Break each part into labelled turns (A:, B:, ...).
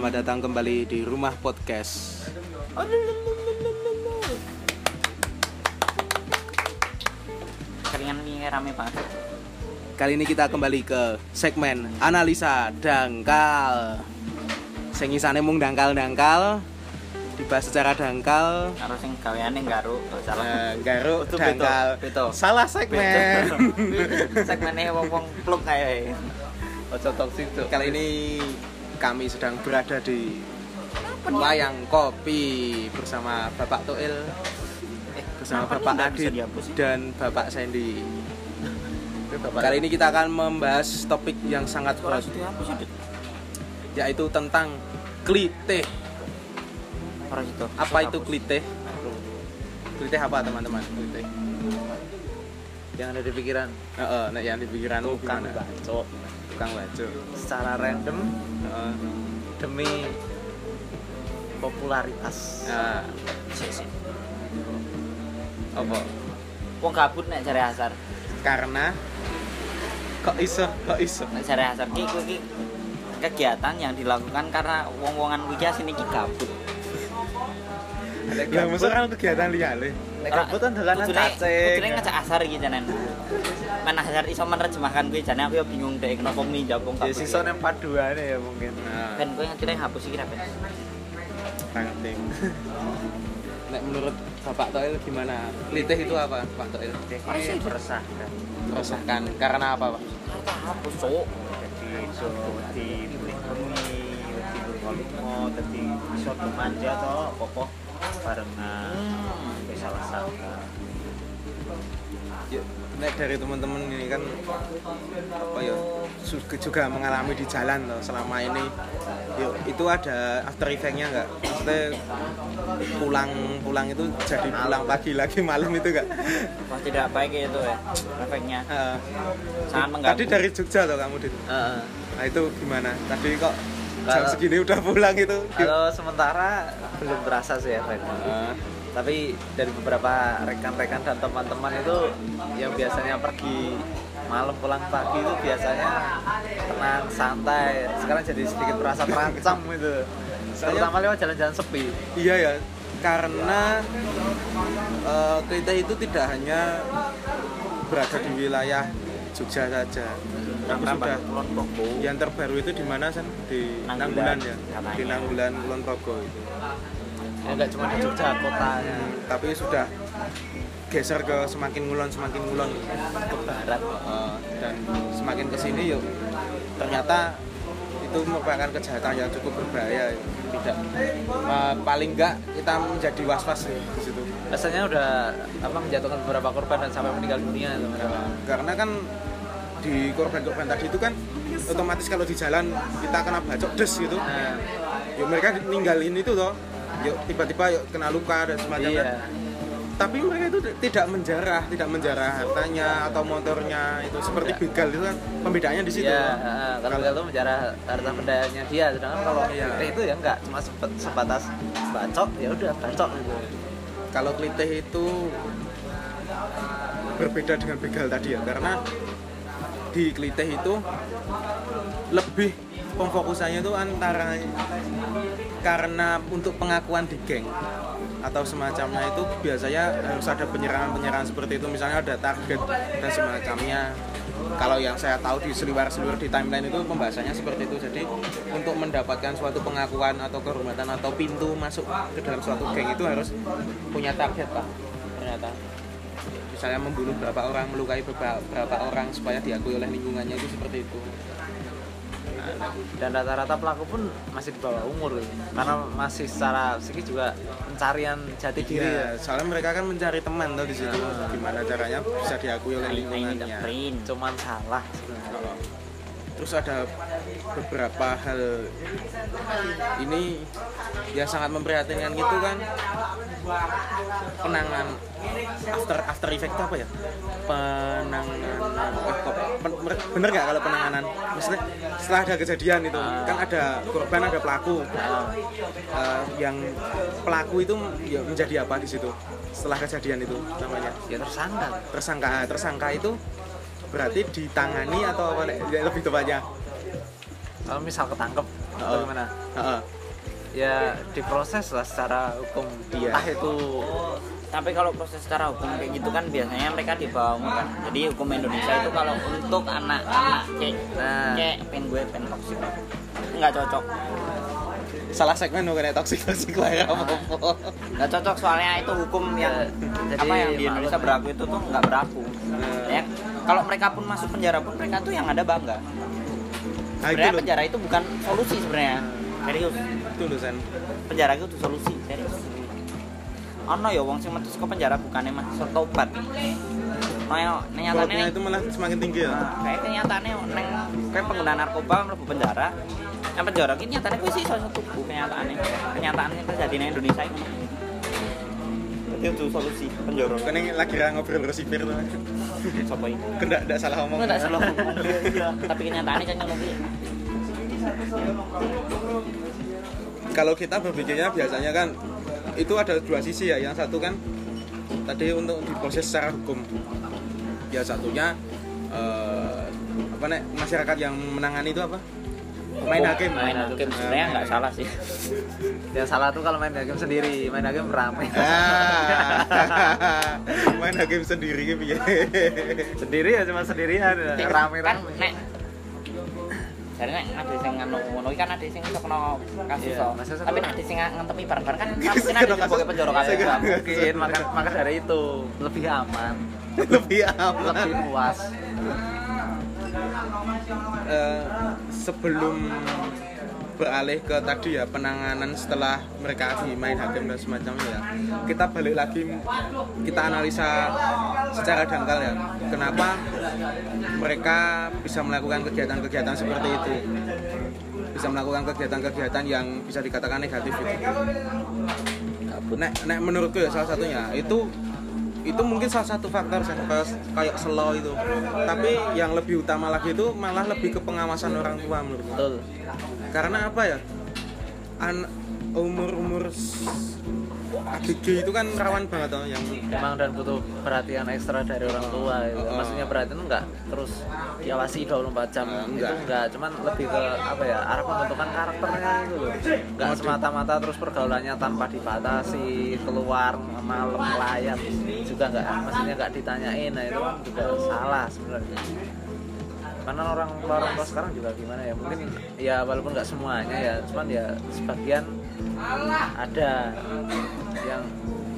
A: Selamat datang kembali di Rumah Podcast.
B: Keringan ini rame banget.
A: Kali ini kita kembali ke segmen analisa dangkal. Sing isane mung dangkal-dangkal dibahas secara dangkal.
B: Karo sing gaweane garu, salah.
A: Eh, garuk
B: Itu
A: dangkal.
B: beto, beto.
A: Salah segmen.
B: Segmennya wong-wong pluk kayak
A: Ojo toksik tuh. Kali ini kami sedang berada di Wayang Kopi bersama Bapak Toil
B: eh
A: bersama
B: kenapa
A: Bapak Adit dan Bapak Sandy. Kali ini kita akan membahas topik yang sangat
B: Dit?
A: yaitu tentang klite. Apa itu klite? Klite apa teman-teman? Klite.
C: Yang ada di pikiran
A: Heeh, nek yang di pikiranmu
C: tukang
A: gimana?
C: bacok
A: Tukang baju.
C: secara random
A: Heeh.
C: demi popularitas
A: Nah,
B: sik.
A: apa?
B: Wong kabut nek jare asar.
A: Karena kok iso? Kok iso?
B: Nek jare asar ki kuwi ki kegiatan yang dilakukan karena wong-wongan kuwi sini ki kabut.
A: Ya,
C: gabut-
A: masa kan kegiatan liane.
C: Nek kan dolanan cacing
B: Kudune ngajak asar iki janen. Men asar iso menerjemahkan kuwi jane aku yo bingung dek kenapa muni jabong
C: ya
B: kabut.
C: sisa yang paduane ya mungkin
A: Nah,
B: Ben kowe ngerti hapus iki ra Ben?
A: penting. Nek menurut Bapak Toil gimana? Klite itu apa, Pak Toil?
C: ini meresahkan
A: Meresahkan. Karena apa, Pak?
B: Kata hapus cuk.
C: jadi iso di bengi di lunga-lunga dadi iso manja to apa barengan
B: Hmm.
C: Salah satu
A: Ya, nek dari teman-teman ini kan apa ya juga mengalami di jalan loh selama ini yuk itu ada after effectnya nggak maksudnya pulang pulang itu jadi pulang pagi lagi malam itu nggak
B: Wah tidak baik itu ya efeknya
A: Eh,
B: sangat mengganggu.
A: tadi dari Jogja loh kamu Dit
C: Heeh.
A: nah itu gimana tadi kok jam segini udah pulang itu.
C: Kalau sementara belum terasa sih efeknya
A: Eh,
C: tapi dari beberapa rekan-rekan dan teman-teman itu yang biasanya pergi malam pulang pagi itu biasanya tenang santai. Sekarang jadi sedikit merasa terancam gitu. Terutama lewat jalan-jalan sepi.
A: Iya ya karena eh, kita itu tidak hanya berada di wilayah Jogja saja tapi sudah yang terbaru itu di mana San? di
B: Nanggulan,
A: Nanggulan ya?
B: Katanya.
A: di Nanggulan Kulon Progo itu.
C: Ya nggak cuma di Jogja kotanya
A: tapi sudah geser ke semakin ngulon semakin ngulon.
C: Ke barat.
A: Eh, dan semakin ke sini yuk. Ternyata itu merupakan kejahatan yang cukup berbahaya tidak. Eh, paling enggak kita menjadi was was di situ.
C: Rasanya udah apa menjatuhkan beberapa korban dan sampai meninggal dunia itu.
A: Karena kan di korban-korban tadi itu kan otomatis kalau di jalan kita kena bacok des gitu.
C: Nah,
A: yuk mereka ninggalin itu toh. Yuk tiba-tiba yuk kena luka dan semacamnya
C: iya.
A: tapi mereka itu tidak menjarah tidak menjarah hartanya atau motornya itu seperti
C: Ya.
A: begal itu kan pembedaannya di situ
C: Iya, kalau
A: Kalau-
C: kalau menjarah harta bendanya dia, sedangkan kalau
A: Iya.
C: itu ya enggak, cuma sebatas bacok, ya udah bacok. Gitu.
A: kalau klitih itu berbeda dengan begal tadi ya karena di klitih itu lebih pemfokusannya itu antara karena untuk pengakuan di geng atau semacamnya itu biasanya harus ada penyerangan-penyerangan seperti itu. Misalnya ada target dan semacamnya. Kalau yang saya tahu di seliwar-seliwar di timeline itu pembahasannya seperti itu. Jadi untuk mendapatkan suatu pengakuan atau kehormatan atau pintu masuk ke dalam suatu geng itu harus punya target pak. Ternyata misalnya membunuh berapa orang melukai beberapa, berapa orang supaya diakui oleh lingkungannya itu seperti itu
C: Dan rata-rata pelaku pun masih di bawah umur gitu. Karena masih secara psikis juga pencarian jati diri
A: Iya,
C: ya.
A: soalnya mereka kan mencari teman tuh di situ gimana caranya bisa diakui oleh lingkungannya.
C: Cuman salah sebenarnya.
A: Terus ada beberapa hal ini yang sangat memprihatinkan gitu kan. Penangan after after effect apa ya? Penanganan eh, kok, pen- bener nggak kalau penanganan? Maksudnya setelah ada kejadian itu kan ada korban ada pelaku. Eh, yang pelaku itu ya menjadi apa di situ setelah kejadian itu namanya?
C: Ya tersangka.
A: tersangka tersangka itu berarti ditangani atau apa? Ya, lebih tepatnya
C: Kalau misal ketangkep
A: Heeh.
C: bagaimana
A: Heeh.
C: ya diproses lah secara hukum
A: Iya.
C: ah itu
D: tapi kalau proses secara hukum kayak gitu kan biasanya mereka di bawah umur kan jadi hukum Indonesia itu kalau untuk anak-anak kayak
C: Nah.
D: kayak pen gue pen toksik nggak cocok
A: Salah segmen dong kayak toxic toxic lah ya apa
D: nggak cocok soalnya itu hukum yang
C: Ya, jadi
D: apa yang di. Indonesia berlaku itu tuh nggak berlaku ya kalau mereka pun masuk penjara pun mereka tuh yang ada bangga.
A: Nah itu
D: sebenarnya penjara itu bukan solusi sebenarnya. Serius.
A: Itu loh San.
D: penjara itu solusi serius. Ono ya wong sing metu saka penjara bukannya masih tobat no ya nyatane
A: itu malah semakin tinggi ya.
D: Nah, kayak kenyataannya neng kayak pengguna narkoba mlebu penjara. Yang penjara ini nyatanya gue sih salah satu tubuh kenyataannya kenyataan yang terjadi di Indonesia itu itu solusi penjara
A: Kan yang lagi ra ngobrol ke sipir tuh.
D: siapa ini
A: Kena tidak salah ngomong.
D: nggak salah iya tapi kenyataannya kan lebih
A: Kalau kita berpikirnya biasanya kan itu ada dua sisi ya. Yang satu kan tadi untuk diproses secara hukum. Ya satunya eh, apa nek masyarakat yang menangani itu apa? Main hakim.
D: main hakim sebenarnya nggak salah sih
C: yang salah tuh kalau main hakim sendiri main hakim rame
A: Ah. main hakim sendiri gitu ya.
C: sendiri ya cuma sendirian ya. rame
D: kan
C: rame
D: nek jadi nek ada sing ngono ngono iki kan ada sing iso kena kasus
C: Iya,
D: so.
C: maksudnya
D: tapi ada sing ngentepi bareng-bareng kan mungkin ada di sebagai
A: kasus.
D: penjara kasus
C: mungkin maka maka dari itu lebih aman
A: Lebih aman.
C: lebih puas
A: Eh, sebelum beralih ke tadi ya penanganan setelah mereka main hakim dan semacamnya ya. Kita balik lagi kita analisa secara dangkal ya kenapa mereka bisa melakukan kegiatan-kegiatan seperti itu. Bisa melakukan kegiatan-kegiatan yang bisa dikatakan negatif itu. Nek, nek menurutku ya salah satunya itu itu mungkin salah satu faktor kayak- slow itu. Tapi yang lebih utama lagi itu malah lebih ke pengawasan orang tua menurutku
C: betul.
A: Karena apa ya? An umur umur ABG itu kan rawan banget toh yang
C: emang dan butuh perhatian ekstra dari orang tua gitu.
A: Oh.
C: maksudnya perhatian itu enggak terus diawasi 24 jam
A: Eh,
C: itu
A: enggak.
C: enggak cuman lebih ke apa ya arah pembentukan karakternya itu loh enggak semata-mata terus pergaulannya tanpa dibatasi keluar malam melayat juga enggak maksudnya enggak ditanyain nah itu kan juga salah sebenarnya karena orang tua orang tua sekarang juga gimana ya mungkin ya walaupun nggak semuanya ya cuman ya sebagian ada yang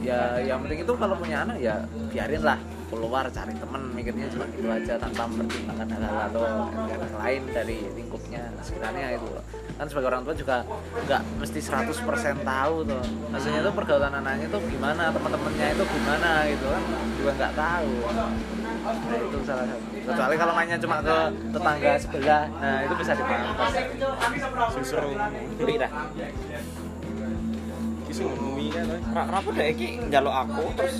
C: ya yang penting itu kalau punya anak ya biarin lah. Keluar cari temen mikirnya cuma gitu aja tanpa mempertimbangkan hal-hal atau yang lain dari lingkupnya sekitarnya itu kan sebagai orang tua juga nggak mesti 100% tahu tuh. Maksudnya tuh pergaulan anaknya tuh gimana teman-temannya itu gimana gitu kan juga nggak tahu. Nah itu salah satu. Kecuali kalau mainnya cuma ke tetangga sebelah nah itu bisa dipangkas
A: susur Toh.
D: Ra- Kenapa dek iki njaluk aku terus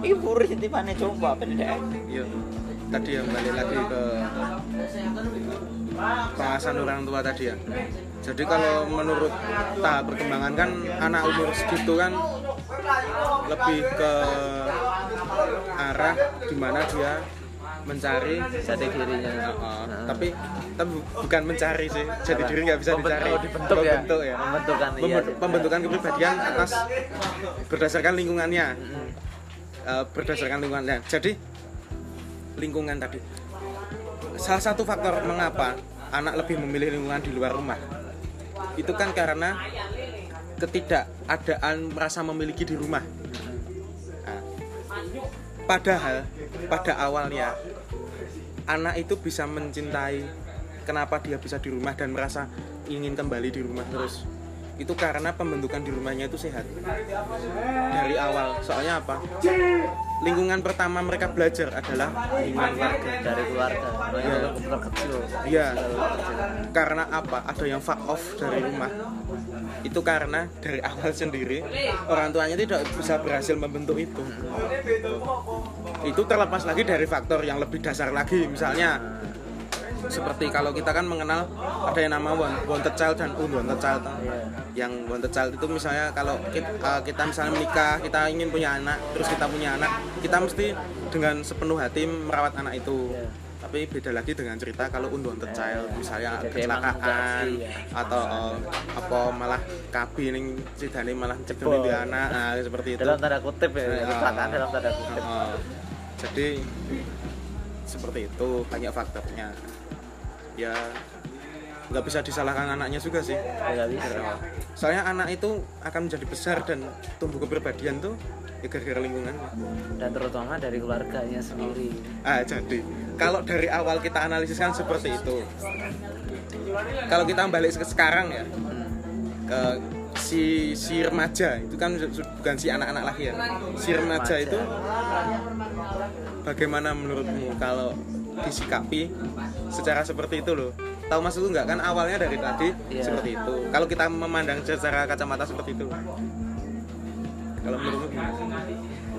D: iki buri tipane coba apa dek.
A: iya tadi yang balik lagi ke pengawasan orang tua tadi ya jadi kalau menurut tahap perkembangan kan anak umur segitu kan lebih ke arah di mana dia mencari
C: jati dirinya
A: Heeh.
C: Nah.
A: tapi tapi bukan mencari sih
C: Apa?
A: diri nggak bisa
C: Pembentuk-
A: dicari
C: oh, dibentuk ya?
A: Membentuk ya
C: Pembentukan, iya
A: pembentukan kepribadian atas berdasarkan lingkungannya
C: Mm.
A: Eh, berdasarkan lingkungannya jadi lingkungan tadi salah satu faktor mengapa anak lebih memilih lingkungan di luar rumah itu kan karena ketidakadaan merasa memiliki di rumah padahal pada awalnya anak itu bisa mencintai kenapa dia bisa di rumah dan merasa ingin kembali di rumah terus itu karena pembentukan di rumahnya itu sehat. Dari awal. Soalnya apa? Lingkungan pertama mereka belajar adalah lingkungan keluarga
C: dari keluarga. Komputer kecil.
A: Iya.
C: Kecil.
A: karena apa? Ada yang fuck off dari rumah. Itu karena dari awal sendiri orang tuanya tidak bisa berhasil membentuk itu. Itu terlepas lagi dari faktor yang lebih dasar lagi misalnya. Seperti kalau kita kan mengenal ada yang nama want- wanted child dan unwanted child yang wanted child itu misalnya kalau kita, kita misalnya menikah kita ingin punya anak terus kita punya anak kita mesti dengan sepenuh hati merawat anak itu
C: Iya.
A: tapi beda lagi dengan cerita kalau unwanted child misalnya
C: Jadi
A: kecelakaan
C: ya.
A: atau eh, apa malah kabin cidane malah cebol di anak nah, seperti itu
C: dalam tanda kutip ya
A: Eh,
C: kecelakaan
A: ah.
C: dalam tanda kutip
A: Heeh. jadi seperti itu banyak faktornya ya nggak bisa disalahkan anaknya juga sih.
C: Ya nggak bisa.
A: Soalnya anak itu akan menjadi besar dan tumbuh kepribadian tuh ya gara-gara lingkungan.
C: Dan terutama dari keluarganya sendiri.
A: Ah jadi. Kalau dari awal kita analisis kan seperti itu. Kalau kita balik ke sekarang ya ke si si remaja itu kan bukan si anak-anak lahir. Si remaja itu bagaimana menurutmu kalau disikapi secara seperti itu loh tahu maksudku nggak? Kan awalnya dari tadi
C: Iya.
A: seperti itu. Kalau kita memandang secara kacamata seperti itu. Kalau menurutmu gimana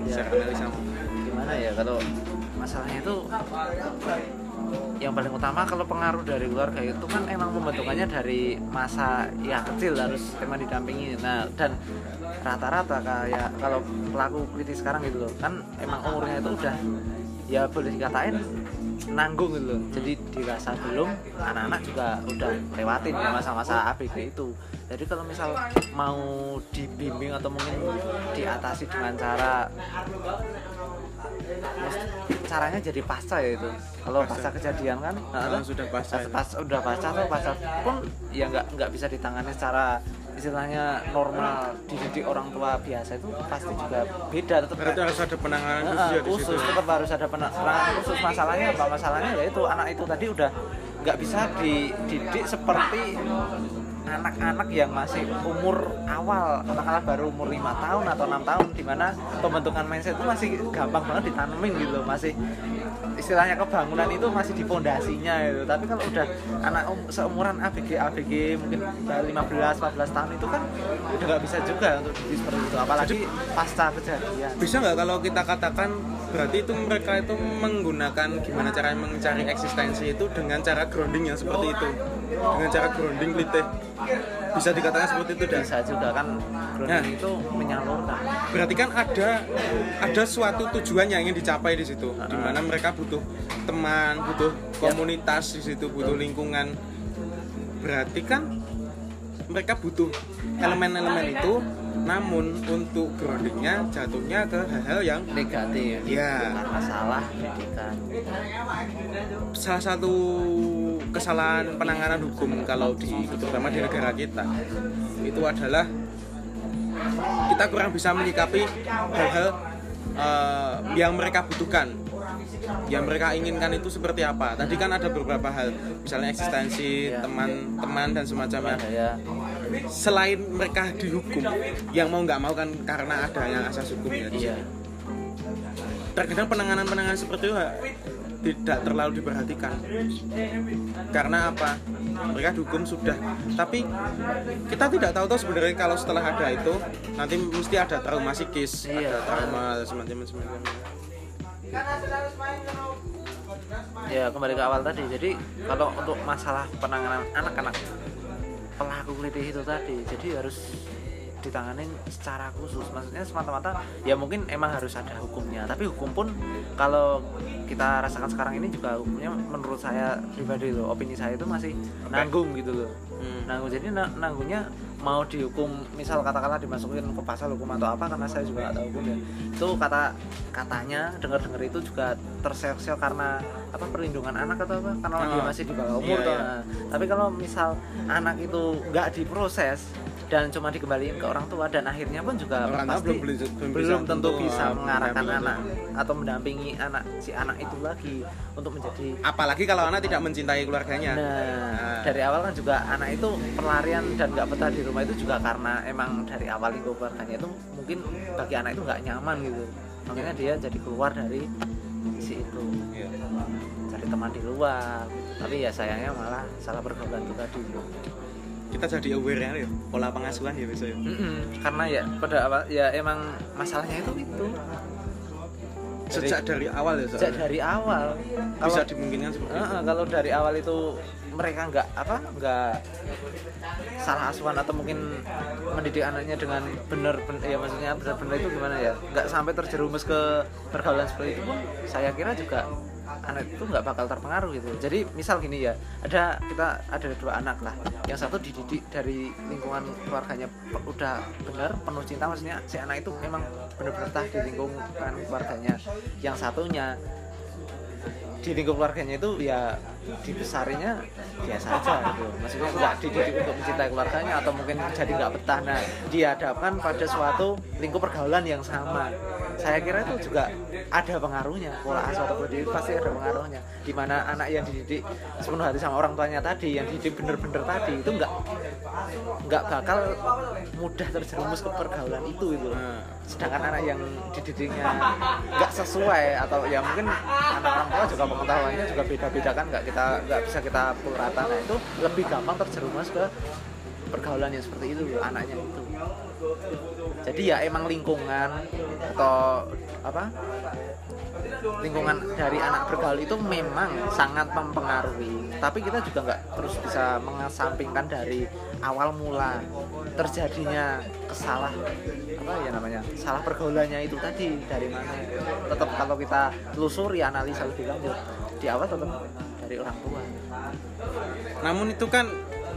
C: Ya.
A: secara analisa
C: gimana ya kalau masalahnya itu yang paling utama kalau pengaruh dari keluarga itu kan emang pembentukannya dari masa ya kecil harus emang didampingi. Nah dan rata-rata kayak kalau pelaku kritis sekarang gitu loh kan emang umurnya itu udah ya boleh dikatain nanggung gitu loh. Jadi dirasa belum anak-anak juga udah lewatin ya masa-masa ABG itu. Jadi kalau misal mau dibimbing atau mungkin diatasi dengan cara caranya jadi pasca ya itu. Kalau pasca. kejadian kan
A: Kalau sudah pasca
C: pas, pas- udah pasca atau pasca pun ya nggak nggak bisa ditangani secara istilahnya normal dididik orang tua biasa itu pasti juga beda tetap
A: berarti harus ada penanganan
C: Nah,
A: khusus ya di
C: khusus
A: situ
C: tetap harus ada penanganan khusus masalahnya apa? Masalahnya yaitu anak itu tadi udah nggak bisa dididik seperti anak-anak yang masih umur awal katakanlah baru umur lima tahun atau enam tahun di mana pembentukan mindset itu masih gampang banget ditanemin gitu masih istilahnya kebangunan itu masih di pondasinya gitu. Tapi kalau udah anak um, seumuran ABG ABG mungkin 15 14 tahun itu kan udah nggak bisa juga untuk seperti itu. Apalagi pasca kejadian.
A: bisa nggak kalau kita katakan berarti itu mereka itu menggunakan gimana cara mencari eksistensi itu dengan cara grounding yang seperti itu? Dengan cara grounding lite bisa dikatakan seperti itu dan
C: bisa juga kan grounding
A: Nah.
C: itu menyalurkan.
A: Berarti kan ada ada suatu tujuan yang ingin dicapai di situ di mana mereka butuh teman butuh komunitas di situ butuh lingkungan. Berarti kan mereka butuh elemen-elemen itu namun untuk groundingnya jatuhnya ke hal-hal yang
C: negatif.
A: Ya.
C: Karena salah pendidikan.
A: Salah satu kesalahan penanganan hukum kalau di terutama di negara kita itu adalah kita kurang bisa menyikapi hal-hal eh, yang mereka butuhkan yang mereka inginkan itu seperti apa? Tadi kan ada beberapa hal misalnya eksistensi
C: Ya.
A: teman-teman dan semacamnya.
C: Ada ya
A: selain mereka dihukum yang mau nggak mau kan karena adanya asas hukum ya di
C: iya.
A: sini. terkadang penanganan-penanganan seperti itu tidak terlalu diperhatikan. Karena apa? Mereka dihukum sudah. Tapi kita tidak tahu tuh sebenarnya kalau setelah ada itu nanti mesti ada trauma psikis
C: Iya.
A: ada trauma semacam semacam
C: ya kembali ke awal tadi. Jadi kalau untuk masalah penanganan anak-anak pelaku kritis itu tadi jadi harus ditanganin secara khusus. Maksudnya semata-mata ya mungkin emang harus ada hukumnya. Tapi hukum pun kalau kita rasakan sekarang ini juga hukumnya menurut saya pribadi loh. Opini saya itu masih nanggung gitu loh.
A: Hmm.
C: nanggung. Jadi na- nanggungnya mau dihukum misal katakanlah dimasukin ke pasal hukum atau apa karena saya juga nggak tahu hukum ya itu kata katanya dengar dengar itu juga terseok-seok karena apa perlindungan anak atau apa karena dia
A: Oh.
C: masih di bawah umur
A: Iya, iya.
C: Nah, tapi kalau misal anak itu nggak diproses dan cuma dikembaliin ke orang tua dan akhirnya pun juga
A: Orang
C: pasti
A: belum beli- belum
C: belum
A: bisa
C: tentu bisa mengarahkan anak atau mendampingi anak si anak itu lagi untuk menjadi
A: apalagi kalau anak tidak mencintai keluarganya
C: Nah, dari awal kan juga anak itu pelarian dan nggak betah di rumah itu juga karena emang dari awal lingkup keluarganya itu mungkin bagi anak itu nggak nyaman gitu. Makanya dia jadi keluar dari si itu,
A: Iya.
C: cari teman di luar. Tapi ya sayangnya malah salah pergaulan itu tadi.
A: Kita jadi aware ya pola pengasuhan ya bisa ya.
C: Mm-mm, karena ya pada awal ya emang masalahnya itu itu
A: sejak dari awal ya
C: sejak
A: soalnya.
C: dari awal.
A: bisa
C: Kalau
A: dimungkinkan seperti itu.
C: Heeh, kalau dari awal itu mereka nggak apa nggak salah asuhan atau mungkin mendidik anaknya dengan benar ben- ya maksudnya benar-benar itu gimana ya? Nggak sampai terjerumus ke pergaulan seperti itu pun saya kira juga anak itu nggak bakal terpengaruh gitu. Jadi misal gini ya ada kita ada dua anak lah. Yang satu dididik dari lingkungan keluarganya udah bener penuh cinta maksudnya si anak itu memang bener-bener tah di lingkungan keluarganya. Yang satunya di lingkup keluarganya itu ya dibesarinya biasa aja gitu. Maksudnya nggak dididik untuk mencintai keluarganya atau mungkin jadi nggak betah. Nah dihadapkan pada suatu lingkup pergaulan yang sama saya kira itu juga ada pengaruhnya pola asuh atau pendidik pasti ada pengaruhnya. Di mana anak yang dididik sepenuh hati sama orang tuanya tadi yang dididik bener-bener tadi itu nggak nggak bakal mudah terjerumus ke pergaulan itu itu
A: Nah,
C: sedangkan anak yang dididiknya nggak sesuai atau ya mungkin anak orang tua juga pengetahuannya juga beda-beda kan nggak kita nggak bisa kita pukul rata nah itu lebih gampang terjerumus ke pergaulan yang seperti itu anaknya itu jadi ya emang lingkungan atau apa? Lingkungan dari anak bergaul itu memang sangat mempengaruhi. Tapi kita juga nggak terus bisa mengesampingkan dari awal mula terjadinya kesalah apa ya namanya salah pergaulannya itu tadi dari mana. Tetap kalau kita telusuri analisa lebih lanjut di awal tetap dari orang tua.
A: Namun itu kan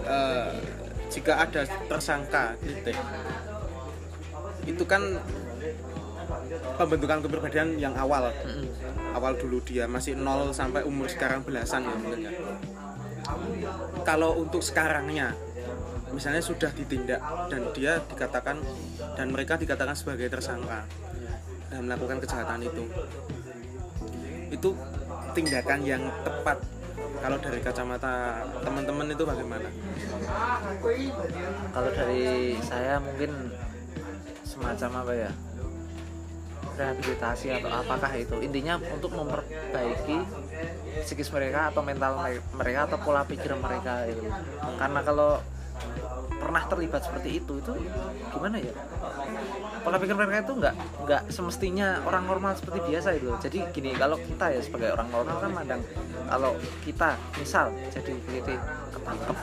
A: eh, jika ada tersangka gitu itu kan pembentukan kepribadian yang awal
C: Mm-mm.
A: awal dulu dia masih nol sampai umur sekarang belasan ya mungkin ya. Kalau untuk sekarangnya misalnya sudah ditindak dan dia dikatakan dan mereka dikatakan sebagai tersangka dan melakukan kejahatan itu. Itu tindakan yang tepat kalau dari kacamata teman-teman itu bagaimana?
C: kalau dari saya mungkin semacam apa ya? Rehabilitasi atau apakah itu? Intinya untuk memperbaiki psikis mereka atau mental me- mereka atau pola pikir mereka itu. Karena kalau pernah terlibat seperti itu itu gimana ya? Pola pikir mereka itu nggak nggak semestinya orang normal seperti biasa itu. Jadi gini kalau kita ya sebagai orang normal kan mandang kalau kita misal jadi peliti ketangkep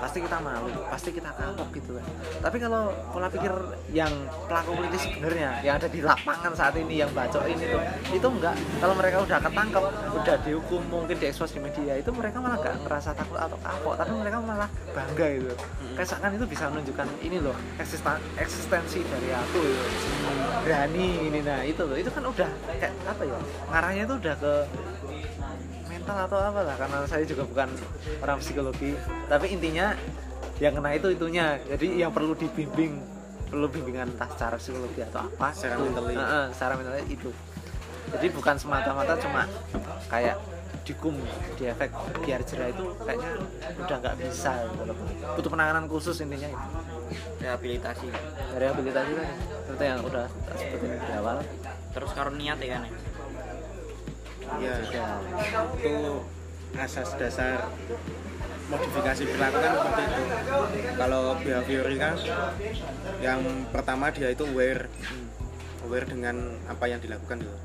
C: pasti kita malu pasti kita kapok gitu kan. Tapi kalau pola pikir yang pelaku politis sebenarnya yang ada di lapangan saat ini yang bacok ini tuh itu enggak. Kalau mereka udah ketangkep udah dihukum mungkin diekspos di media itu mereka malah nggak ngerasa takut atau kapok. Tapi mereka malah bangga gitu. Kayak seakan itu bisa menunjukkan ini loh eksisten- eksistensi dari aku gitu. berani ini nah itu loh. Itu kan udah kayak apa ya? Ngarahnya itu udah ke mental atau apa lah karena saya juga bukan orang psikologi. Tapi intinya yang kena itu itunya. Jadi yang perlu dibimbing perlu bimbingan entah secara psikologi atau apa
A: Secara
C: itu.
A: mentally.
C: Heeh, secara mentalnya itu. Jadi bukan semata-mata cuma kayak dikum di efek biar jerah itu kayaknya udah nggak bisa gitu butuh penanganan khusus intinya itu.
B: Rehabilitasi.
C: Rehabilitasi tadi. Seperti yang udah sebutin di awal.
B: Terus karo niat ya kan
A: Ya, itu asas dasar modifikasi perilaku kan seperti itu. Kalau behaviorika yang pertama dia itu aware. Aware dengan apa yang dilakukan gitu.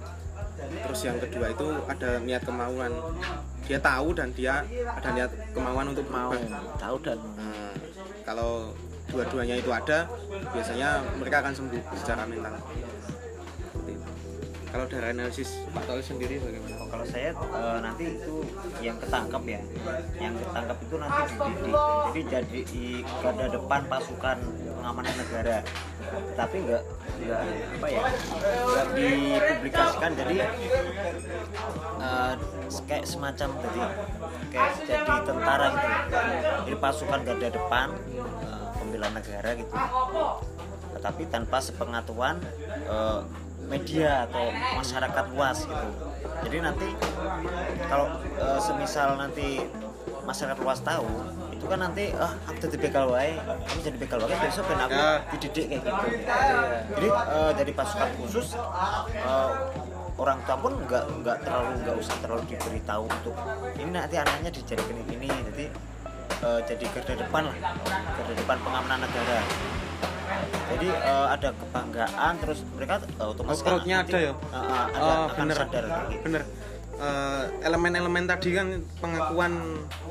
A: terus yang kedua itu ada niat kemauan. Dia tahu dan dia ada niat kemauan untuk
C: mau tahu dan
A: Nah, kalau dua-duanya itu ada biasanya mereka akan sembuh secara mental. Kalau dari analisis Pak Tolis sendiri bagaimana?
B: Oh, kalau saya eh, nanti itu yang ketangkep ya. Yang ketangkep itu nanti dididik. Jadi jadi di garda depan pasukan pengamanan negara. Tapi nggak nggak apa ya nggak dipublikasikan. Jadi eh, kayak semacam jadi kayak jadi tentara gitu. Jadi pasukan garda depan eh, pembela negara gitu. Tetapi tanpa sepengetahuan media atau masyarakat luas gitu. Jadi nanti kalau eh, semisal nanti masyarakat luas tahu itu kan nanti ah aku jadi begal wae kamu jadi begal wae besok ben aku
A: Ya.
B: dididik kayak gitu. Jadi eh, dari pasukan khusus eh, orang tua pun nggak nggak terlalu nggak usah terlalu diberitahu untuk ini nanti anaknya dijadikan ini. Jadi eh, jadi garda depan lah garda depan pengamanan negara jadi eh, ada kebanggaan terus mereka eh, otomatis
A: crowd-nya
B: nanti,
A: ada ya?
B: eh, ada,
A: Oh,
B: akan
A: bener.
B: sadar gitu.
A: bener elemen-elemen tadi kan pengakuan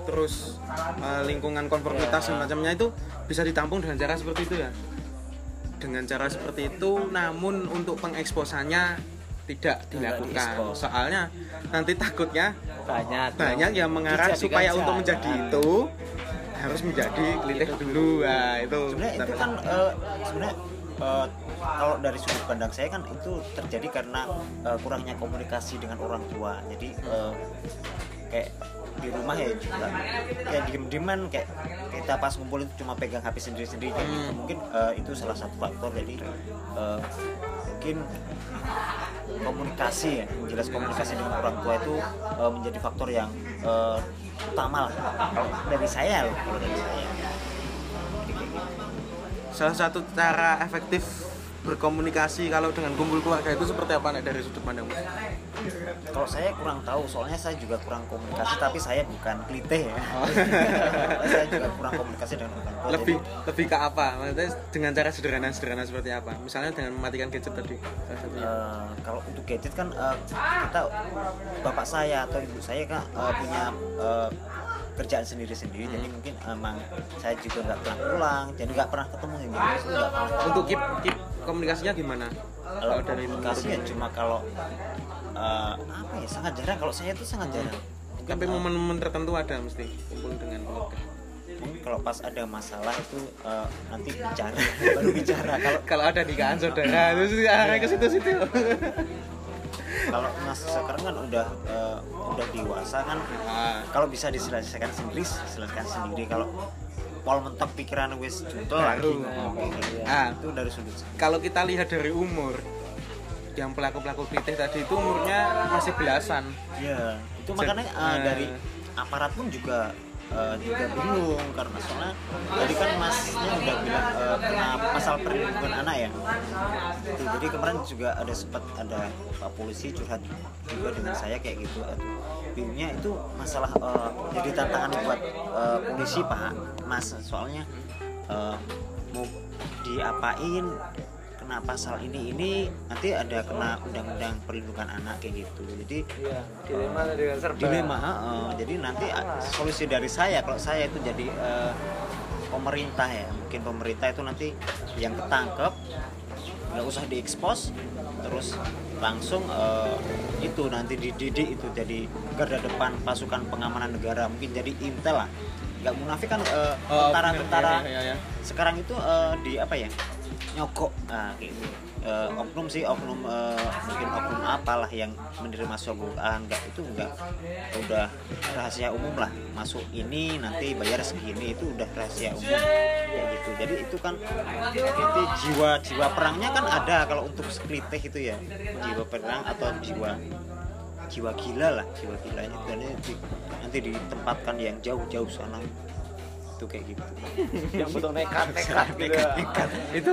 A: terus eh, lingkungan konformitas semacamnya itu bisa ditampung dengan cara seperti itu ya dengan cara seperti itu namun untuk pengeksposannya tidak dilakukan soalnya nanti takutnya
C: banyak
A: banyak yang mengarah supaya untuk menjadi itu harus menjadi kelitih dulu nah itu
B: sebenarnya itu kan eh, sebenarnya eh, kalau dari sudut pandang saya kan itu terjadi karena eh, kurangnya komunikasi dengan orang tua jadi eh, kayak di rumah ya juga kayak diem-dieman kayak kita pas ngumpul itu cuma pegang HP sendiri-sendiri kayak gitu.
A: Hmm.
B: mungkin eh, itu salah satu faktor jadi eh, mungkin komunikasi ya jelas komunikasi dengan orang tua itu eh, menjadi faktor yang eh, utama lah kalau dari saya loh kalau dari saya.
A: Salah satu cara efektif berkomunikasi kalau dengan kumpul keluarga itu seperti apa nih dari sudut pandangmu?
B: Kalau saya kurang tahu, soalnya saya juga kurang komunikasi, tapi saya bukan klite ya. saya juga kurang komunikasi dengan orang tua.
A: lebih
B: jadi,
A: lebih ke apa? Maksudnya dengan cara sederhana-sederhana seperti apa? Misalnya dengan mematikan gadget tadi
B: eh, kalau untuk gadget kan eh, kita bapak saya atau ibu saya kan eh, punya eh, kerjaan sendiri-sendiri, jadi mungkin emang saya juga nggak pernah pulang, jadi nggak pernah ketemu nggak pernah.
A: Untuk keep keep komunikasinya gimana?
B: Kalau
A: dari
B: komunikasi ya cuma kalau eh, apa ya sangat jarang. Kalau saya itu sangat jarang.
A: Tapi momen-momen tertentu ada mesti kumpul dengan keluarga.
B: mungkin kalau pas ada masalah itu eh, nanti bicara baru bicara kalau
A: Kalau ada nikahan saudara, terus arahnya ke situ-situ.
B: kalau mas sekarang kan udah eh, udah dewasa kan
A: Ah,
B: kalau bisa diselesaikan sendiri selesaikan sendiri kalau pol mentok pikiran wis junto lagi
A: Baru.
B: ngomong gitu.
A: Ah.
B: itu dari sudut
A: kalau kita lihat dari umur yang pelaku-pelaku kritis tadi itu umurnya masih belasan.
B: ya itu makanya eh. dari aparat pun juga eh, juga bingung karena soalnya tadi kan masnya udah kena pasal perlindungan anak ya Itu, jadi kemarin juga ada sempat ada pak polisi curhat juga dengan saya kayak gitu Aduh, bingungnya itu masalah eh, jadi tantangan buat eh, polisi pak mas soalnya eh, mau diapain kena pasal ini ini nanti ada kena undang-undang perlindungan anak kayak gitu jadi
C: Iya, dilema dengan serba.
B: dilema heeh. jadi nanti ah, solusi dari saya kalau saya itu jadi eh, pemerintah ya. Mungkin pemerintah itu nanti yang ketangkep nggak usah diekspos terus langsung eh, itu nanti dididik itu jadi garda depan pasukan pengamanan negara. Mungkin jadi intel lah. Nggak munafik kan eh,
A: Oh,
B: tentara-tentara
A: bener, ya, ya, ya.
B: sekarang itu eh, di apa ya? Nyogok. Nah kayak gitu Eh, oknum sih oknum eh, mungkin oknum apalah yang menerima sogokan enggak. Itu enggak udah rahasia umum lah. Masuk ini nanti bayar segini itu udah rahasia umum. Kayak gitu. Jadi itu kan itu jiwa jiwa perangnya kan ada kalau untuk sekelitih itu ya. Jiwa perang atau jiwa jiwa gila lah jiwa gila itu nanti, nanti ditempatkan yang jauh-jauh sana itu kayak gitu
C: yang butuh nekat nekat gitu.
A: Itu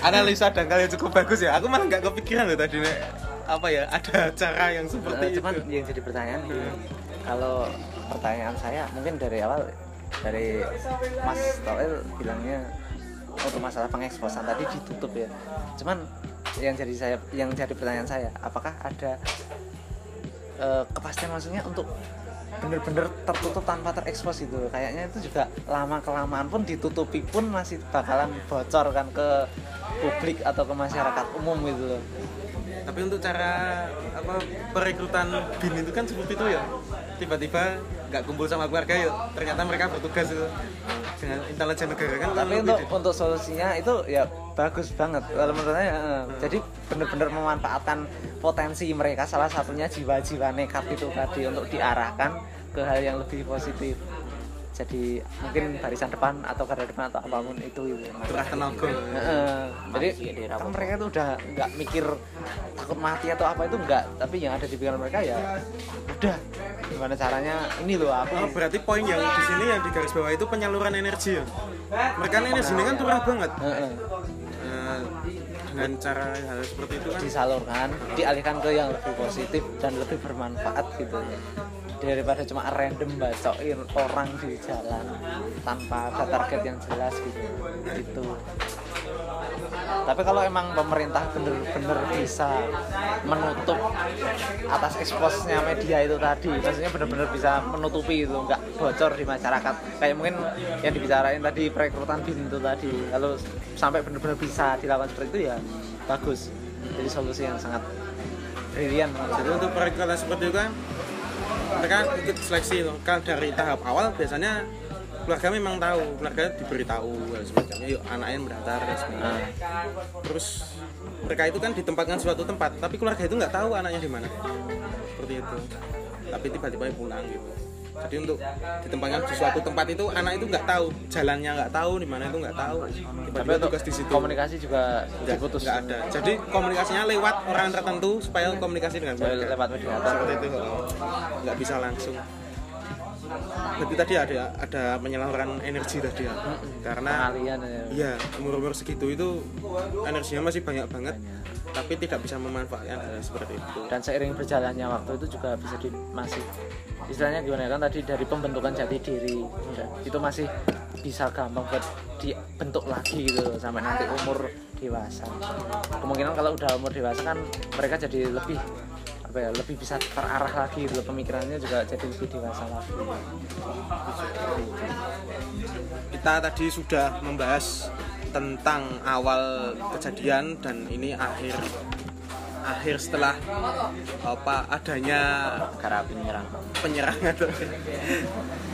A: analisa dangkal yang cukup bagus ya. Aku malah nggak kepikiran loh tadi Nek. apa ya ada cara yang
C: Eh,
A: seperti
C: cuman
A: itu.
C: yang jadi pertanyaan gini, kalau pertanyaan saya mungkin dari awal dari Mas Toel bilangnya untuk masalah pengeksposan tadi ditutup ya. Cuman yang jadi saya yang jadi pertanyaan saya, apakah ada eh, kepastian maksudnya untuk bener-bener tertutup tanpa terekspos itu kayaknya itu juga lama kelamaan pun ditutupi pun masih bakalan bocor kan ke publik atau ke masyarakat umum gitu loh
A: Tapi untuk cara apa perekrutan bin itu kan seperti itu ya. Tiba-tiba nggak kumpul sama keluarga yuk. Ternyata mereka bertugas itu dengan intelijen negara kan.
C: tapi untuk untuk solusinya itu ya bagus banget kalau menurut saya eh, jadi benar-benar memanfaatkan potensi mereka salah satunya jiwa-jiwa nekat itu tadi untuk diarahkan ke hal yang lebih positif jadi mungkin barisan depan atau garda depan atau apa pun itu gitu
A: Gerah tenaga.
C: Heeh. jadi kan mereka tuh udah nggak mikir takut mati atau apa itu enggak tapi yang ada di pikiran mereka ya udah gimana caranya ini loh aku
A: Oh, berarti poin yang di sini yang di garis bawah itu penyaluran energi ya. Mereka kan energinya kan turah banget.
C: Heeh.
A: Nah, dengan cara hal seperti itu kan
C: disalurkan dialihkan ke yang lebih positif dan lebih bermanfaat gitu daripada cuma random bacokin orang di jalan tanpa ada target yang jelas gitu. Gitu. Tapi kalau emang pemerintah bener-bener bisa menutup atas eksposnya media itu tadi maksudnya bener-bener bisa menutupi itu nggak bocor di masyarakat. Kayak mungkin yang dibicarain tadi perekrutan bin itu tadi kalau sampai bener-bener bisa dilakukan seperti itu ya bagus. Jadi solusi yang sangat Brilian.
A: jadi untuk perikanan seperti itu kan mereka ikut seleksi loh kan dari tahap awal biasanya keluarga memang tahu keluarga diberitahu dan sebagainya yuk anaknya mendaftar dan sebagainya terus mereka itu kan ditempatkan suatu tempat tapi keluarga itu nggak tahu anaknya di mana. Seperti itu. Tapi tiba-tiba pulang gitu jadi untuk ditempatkan di suatu tempat itu anak itu nggak tahu jalannya nggak tahu di mana itu nggak tahu.
C: Tapi
A: tiba-tiba tugas di situ.
C: komunikasi juga
A: nggak
C: diputus.
A: nggak ada. Jadi komunikasinya lewat orang tertentu supaya komunikasi dengan keluarga.
C: lewat mediator.
A: seperti itu nggak bisa langsung berarti tadi ada ada penyaluran energi tadi ya karena
C: ya.
A: Iya, umur-umur segitu itu energinya masih banyak banget, tapi tidak bisa memanfaatkan hal seperti itu.
C: dan seiring berjalannya waktu itu juga bisa di masih istilahnya gimana ya kan tadi dari pembentukan jati diri udah, itu masih bisa gampang buat dibentuk lagi gitu sampai nanti umur dewasa kemungkinan kalau udah umur dewasa kan mereka jadi lebih apa ya lebih bisa terarah lagi gitu pemikirannya juga jadi lebih dewasa lagi
A: Kita tadi sudah membahas tentang awal kejadian dan ini akhir akhir setelah apa adanya
B: Gara api menyerang.
A: penyerangan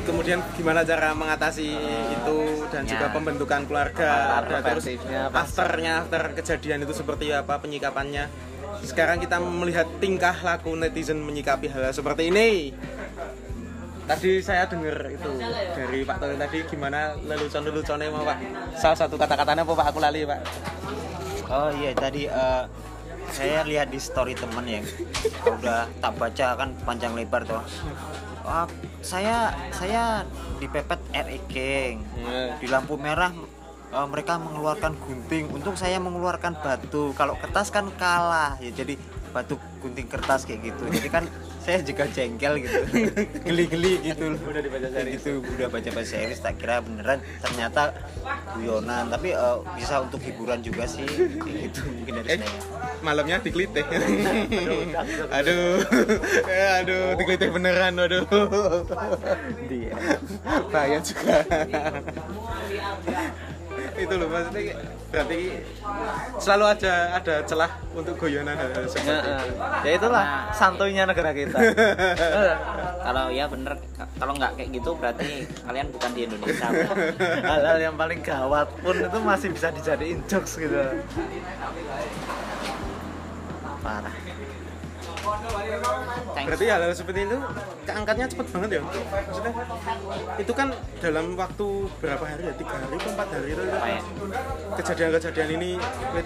A: kemudian gimana cara mengatasi itu dan
B: Ya.
A: juga pembentukan keluarga dan terus afternya after kejadian itu seperti apa penyikapannya sekarang kita melihat tingkah laku netizen menyikapi hal seperti ini. Tadi saya dengar itu dari Pak Tony tadi gimana lelucon-leluconnya mau Pak? Salah satu kata-katanya apa Pak? Aku lali Pak.
B: Oh iya tadi eh, saya lihat di story temen ya. Udah tak baca kan panjang lebar tuh Wah, saya saya dipepet RE Gang di lampu merah eh, mereka mengeluarkan gunting. Untuk saya mengeluarkan batu. Kalau kertas kan kalah ya. Jadi batu gunting kertas kayak gitu. Jadi kan saya juga jengkel gitu. Geli-geli gitu. Loh
C: Udah dibaca series.
B: gitu udah baca baca series. Tak kira beneran. Ternyata guyonan. Tapi eh, bisa untuk hiburan juga sih. Kayak gitu mungkin dari
A: eh
B: saya.
A: malamnya dikelitih. Aduh. Eh, aduh dikelitih beneran aduh.
C: Dia.
A: Bahaya juga itu loh maksudnya berarti selalu ada ada celah untuk goyonan hal-hal seperti
C: ya,
A: itu
C: ya itulah santuinya negara kita.
D: Kalau ya bener kalau nggak kayak gitu berarti kalian bukan di Indonesia.
C: Hal-hal yang paling gawat pun itu masih bisa dijadiin jokes gitu. Parah.
A: Berarti hal-hal seperti itu keangkatnya cepet banget ya? Maksudnya itu kan dalam waktu berapa hari ya? Tiga hari atau empat hari itu?
D: Ya?
A: kejadian-kejadian ini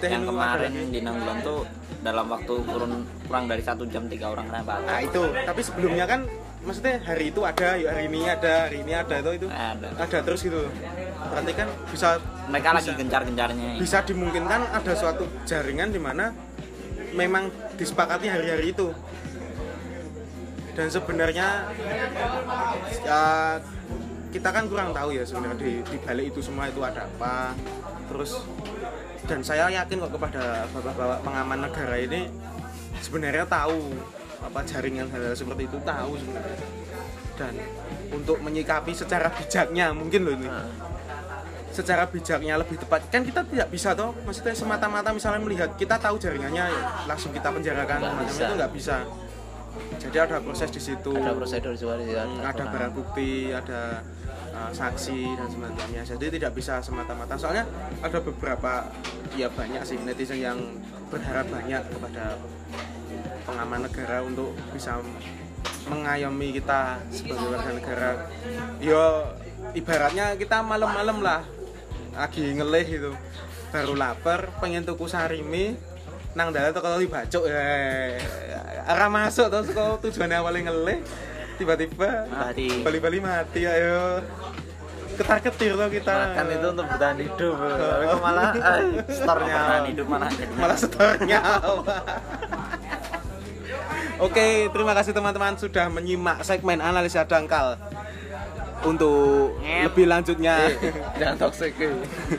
D: yang kemarin
A: ada-
D: di Nanggulan tuh dalam waktu kurun kurang dari satu jam tiga orang kenapa
A: Nah itu, tapi sebelumnya kan maksudnya hari itu ada, yuk hari ini ada, hari ini ada itu itu
D: Ada.
A: terus gitu. Berarti kan bisa
D: mereka
A: bisa,
D: lagi gencar-gencarnya
A: bisa dimungkinkan ada suatu jaringan di mana memang disepakati hari-hari itu. Dan sebenarnya ya kita kan kurang tahu ya sebenarnya di, di balik itu semua itu ada apa. Terus dan saya yakin kok kepada bapak-bapak pengaman negara ini sebenarnya tahu apa jaringan hal, -hal seperti itu tahu sebenarnya dan untuk menyikapi secara bijaknya mungkin loh ini secara bijaknya lebih tepat kan kita tidak bisa toh maksudnya semata-mata misalnya melihat kita tahu jaringannya ya, langsung kita penjarakan macam
C: bisa.
A: itu nggak bisa jadi ada proses di situ
C: ada prosedur juga di
A: Hmm, ada barang bukti, ada uh, saksi dan semacamnya. Jadi tidak bisa semata-mata. Soalnya ada beberapa ya banyak sih netizen yang berharap banyak kepada pengaman negara untuk bisa mengayomi kita sebagai warga negara. Yo ibaratnya kita malam-malam lah lagi ngelih gitu. Baru lapar, pengen tuku sarimi, nang dalan toko tadi bacok ya arah masuk terus kok tujuannya awalnya ngelih tiba-tiba
D: Mati.
A: bali-bali mati ayo. Ketar ketir tuh kita.
C: Makan itu untuk bertahan hidup. Tapi kok malah eh, store-nya
D: Bertahan hidup malah jadi
A: malah setornya. Oke, terima kasih teman-teman sudah menyimak segmen analisa dangkal. Untuk lebih lanjutnya,
C: jangan toxic eh.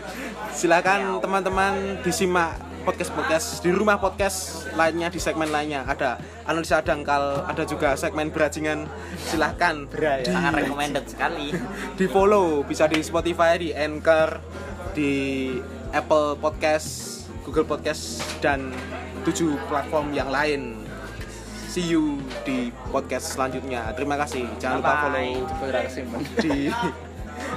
A: silakan teman-teman disimak podcast-podcast di rumah podcast lainnya di segmen lainnya. Ada analisa dangkal ada juga segmen berajingan silahkan
C: ya.
A: di,
D: sangat recommended sekali.
A: Di follow bisa di Spotify di Anchor di Apple Podcast Google Podcast dan tujuh platform yang lain see you di podcast selanjutnya. Terima kasih. Jangan lupa follow di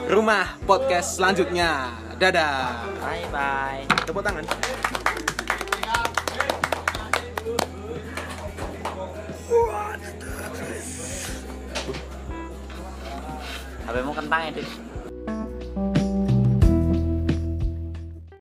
A: rumah podcast selanjutnya. Dadah.
D: Bye bye
A: tepuk tangan.
D: HPmu kentang ya Dit